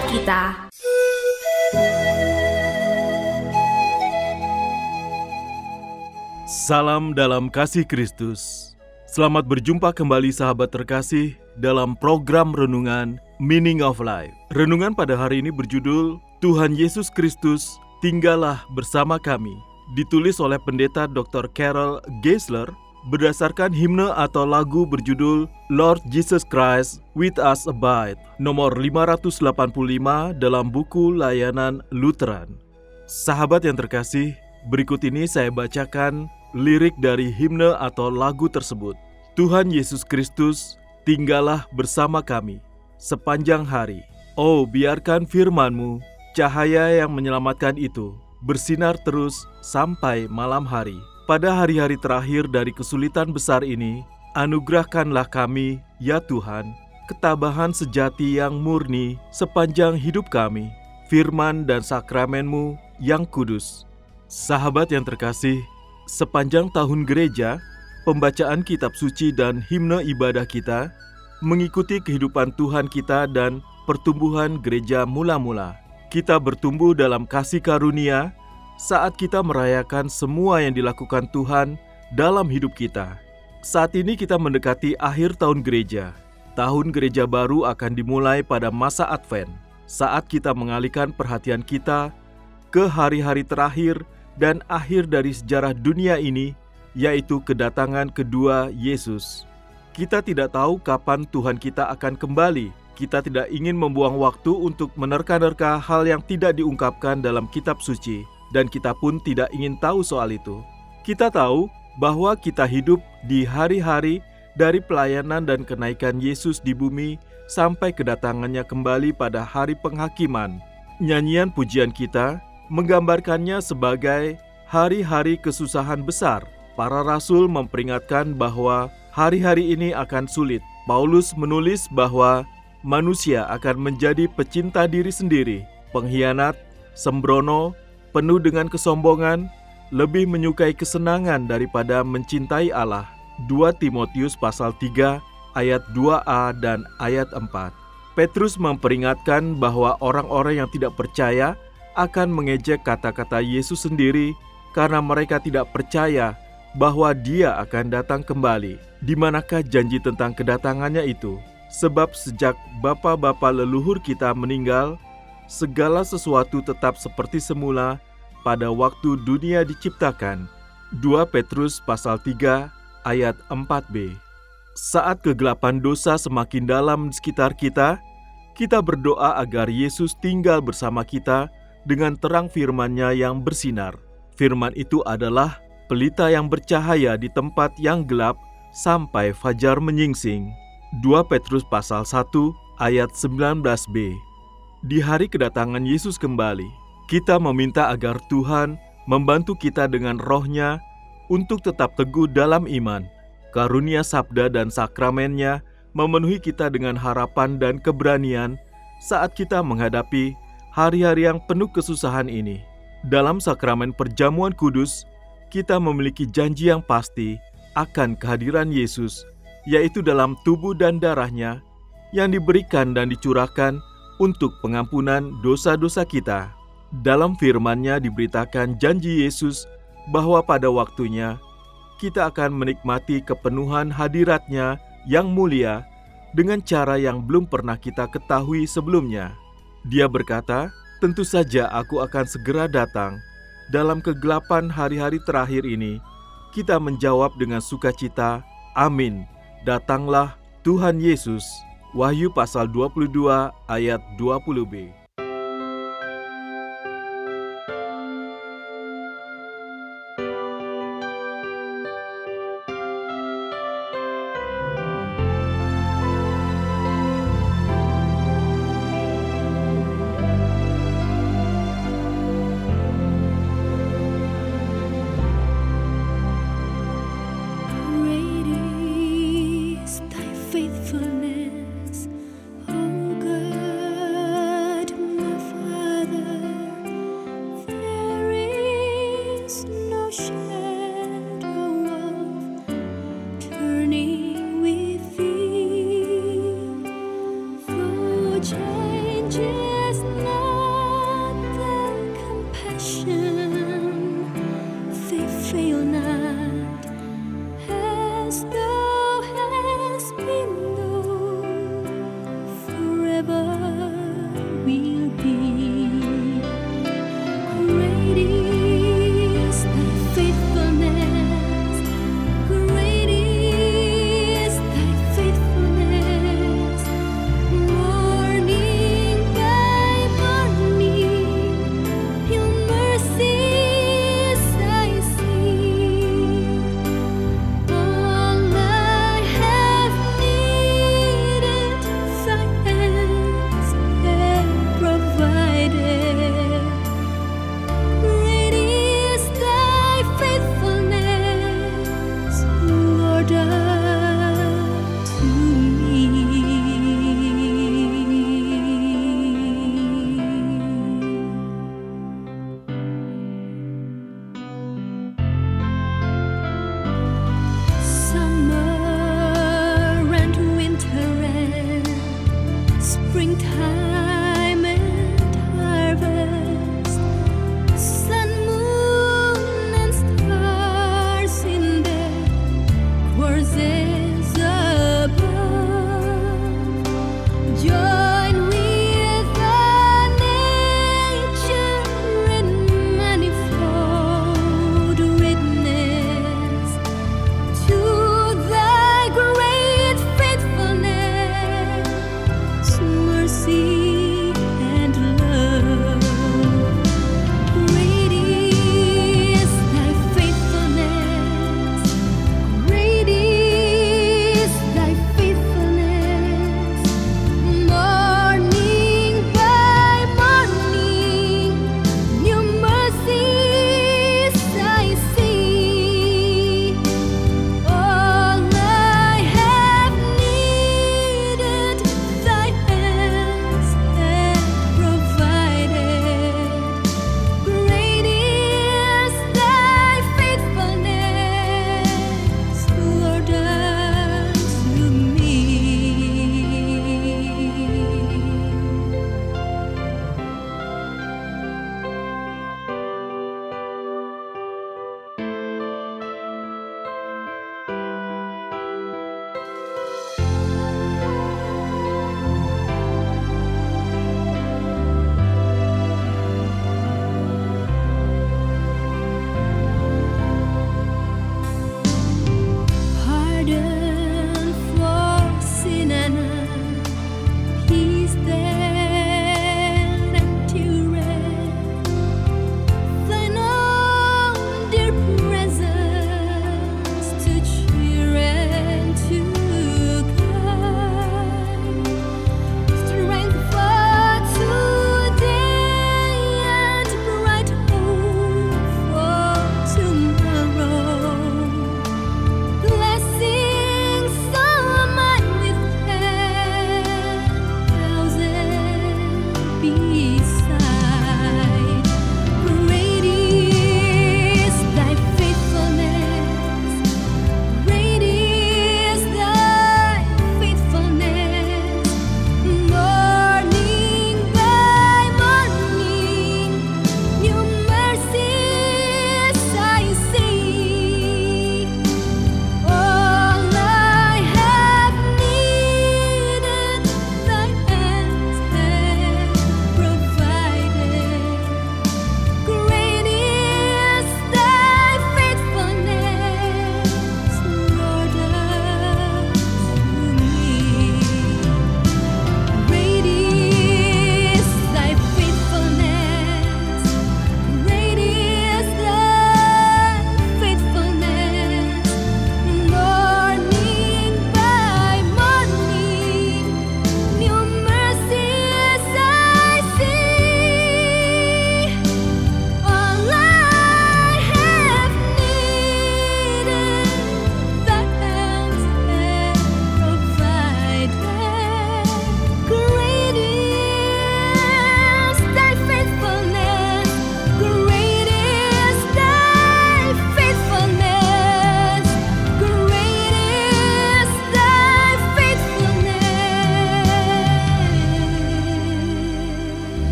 buat kita Salam dalam kasih Kristus. Selamat berjumpa kembali sahabat terkasih dalam program renungan Meaning of Life. Renungan pada hari ini berjudul Tuhan Yesus Kristus tinggallah bersama kami. Ditulis oleh pendeta Dr. Carol Geisler berdasarkan himne atau lagu berjudul Lord Jesus Christ with us abide nomor 585 dalam buku layanan Lutheran. Sahabat yang terkasih, berikut ini saya bacakan lirik dari himne atau lagu tersebut. Tuhan Yesus Kristus, tinggallah bersama kami sepanjang hari. Oh, biarkan firman-Mu, cahaya yang menyelamatkan itu, bersinar terus sampai malam hari. Pada hari-hari terakhir dari kesulitan besar ini, anugerahkanlah kami, ya Tuhan, ketabahan sejati yang murni sepanjang hidup kami, firman dan sakramen-Mu yang kudus. Sahabat yang terkasih, sepanjang tahun gereja, pembacaan kitab suci dan himne ibadah kita mengikuti kehidupan Tuhan kita dan pertumbuhan gereja mula-mula. Kita bertumbuh dalam kasih karunia saat kita merayakan semua yang dilakukan Tuhan dalam hidup kita. Saat ini kita mendekati akhir tahun gereja. Tahun gereja baru akan dimulai pada masa Advent, saat kita mengalihkan perhatian kita ke hari-hari terakhir dan akhir dari sejarah dunia ini, yaitu kedatangan kedua Yesus. Kita tidak tahu kapan Tuhan kita akan kembali. Kita tidak ingin membuang waktu untuk menerka-nerka hal yang tidak diungkapkan dalam kitab suci, dan kita pun tidak ingin tahu soal itu. Kita tahu bahwa kita hidup di hari-hari dari pelayanan dan kenaikan Yesus di bumi sampai kedatangannya kembali pada hari penghakiman. Nyanyian pujian kita menggambarkannya sebagai hari-hari kesusahan besar. Para rasul memperingatkan bahwa hari-hari ini akan sulit. Paulus menulis bahwa manusia akan menjadi pecinta diri sendiri, pengkhianat, sembrono, penuh dengan kesombongan, lebih menyukai kesenangan daripada mencintai Allah. 2 Timotius pasal 3 ayat 2a dan ayat 4. Petrus memperingatkan bahwa orang-orang yang tidak percaya akan mengejek kata-kata Yesus sendiri karena mereka tidak percaya bahwa Dia akan datang kembali. Di manakah janji tentang kedatangannya itu? Sebab sejak bapa-bapa leluhur kita meninggal, segala sesuatu tetap seperti semula pada waktu dunia diciptakan. 2 Petrus pasal 3 ayat 4b. Saat kegelapan dosa semakin dalam di sekitar kita, kita berdoa agar Yesus tinggal bersama kita dengan terang firman-Nya yang bersinar. Firman itu adalah pelita yang bercahaya di tempat yang gelap sampai fajar menyingsing. 2 Petrus pasal 1 ayat 19b. Di hari kedatangan Yesus kembali, kita meminta agar Tuhan membantu kita dengan rohnya untuk tetap teguh dalam iman. Karunia sabda dan sakramennya memenuhi kita dengan harapan dan keberanian saat kita menghadapi hari-hari yang penuh kesusahan ini. Dalam sakramen perjamuan kudus, kita memiliki janji yang pasti akan kehadiran Yesus, yaitu dalam tubuh dan darahnya yang diberikan dan dicurahkan untuk pengampunan dosa-dosa kita. Dalam firman-Nya diberitakan janji Yesus bahwa pada waktunya kita akan menikmati kepenuhan hadiratnya yang mulia dengan cara yang belum pernah kita ketahui sebelumnya. Dia berkata, "Tentu saja aku akan segera datang. Dalam kegelapan hari-hari terakhir ini, kita menjawab dengan sukacita, Amin. Datanglah Tuhan Yesus." Wahyu pasal 22 ayat 20b.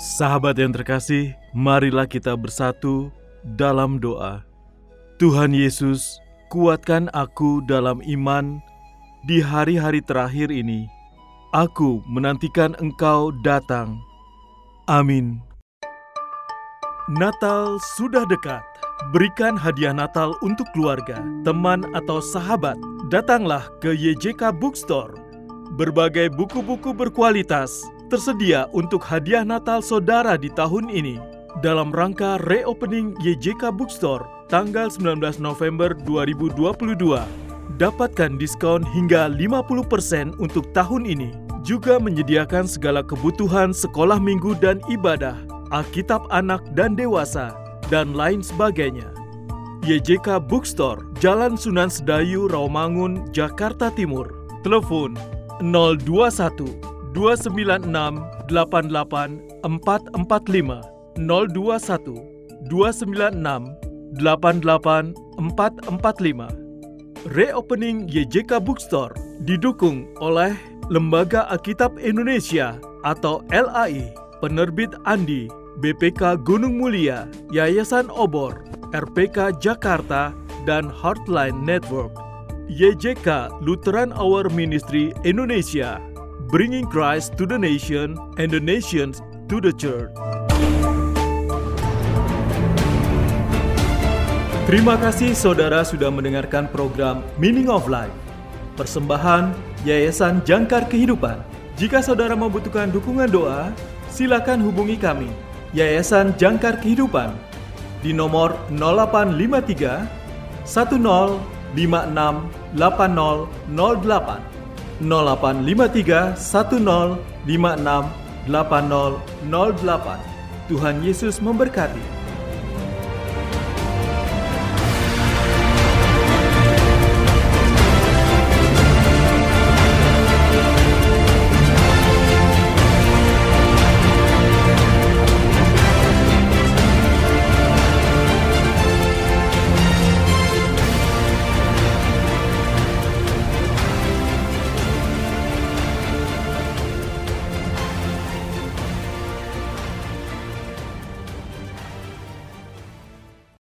Sahabat yang terkasih, marilah kita bersatu dalam doa. Tuhan Yesus, kuatkan aku dalam iman di hari-hari terakhir ini. Aku menantikan Engkau datang. Amin. Natal sudah dekat. Berikan hadiah Natal untuk keluarga, teman, atau sahabat. Datanglah ke YJK Bookstore. Berbagai buku-buku berkualitas tersedia untuk hadiah Natal saudara di tahun ini. Dalam rangka reopening YJK Bookstore tanggal 19 November 2022. Dapatkan diskon hingga 50% untuk tahun ini. Juga menyediakan segala kebutuhan sekolah minggu dan ibadah, Alkitab anak dan dewasa, dan lain sebagainya. YJK Bookstore, Jalan Sunan Sedayu, Rawamangun, Jakarta Timur. Telepon 021 296 88 445 021 296 88 445 Reopening YJK Bookstore didukung oleh Lembaga Alkitab Indonesia atau LAI, Penerbit Andi, BPK Gunung Mulia, Yayasan Obor, RPK Jakarta, dan Heartline Network. YJK Lutheran Hour Ministry Indonesia, bringing Christ to the nation and the nations to the church. Terima kasih saudara sudah mendengarkan program Meaning of Life. Persembahan Yayasan Jangkar Kehidupan. Jika saudara membutuhkan dukungan doa, silakan hubungi kami, Yayasan Jangkar Kehidupan, di nomor 0853 1056 8008 0853 1056 8008 Tuhan Yesus memberkati.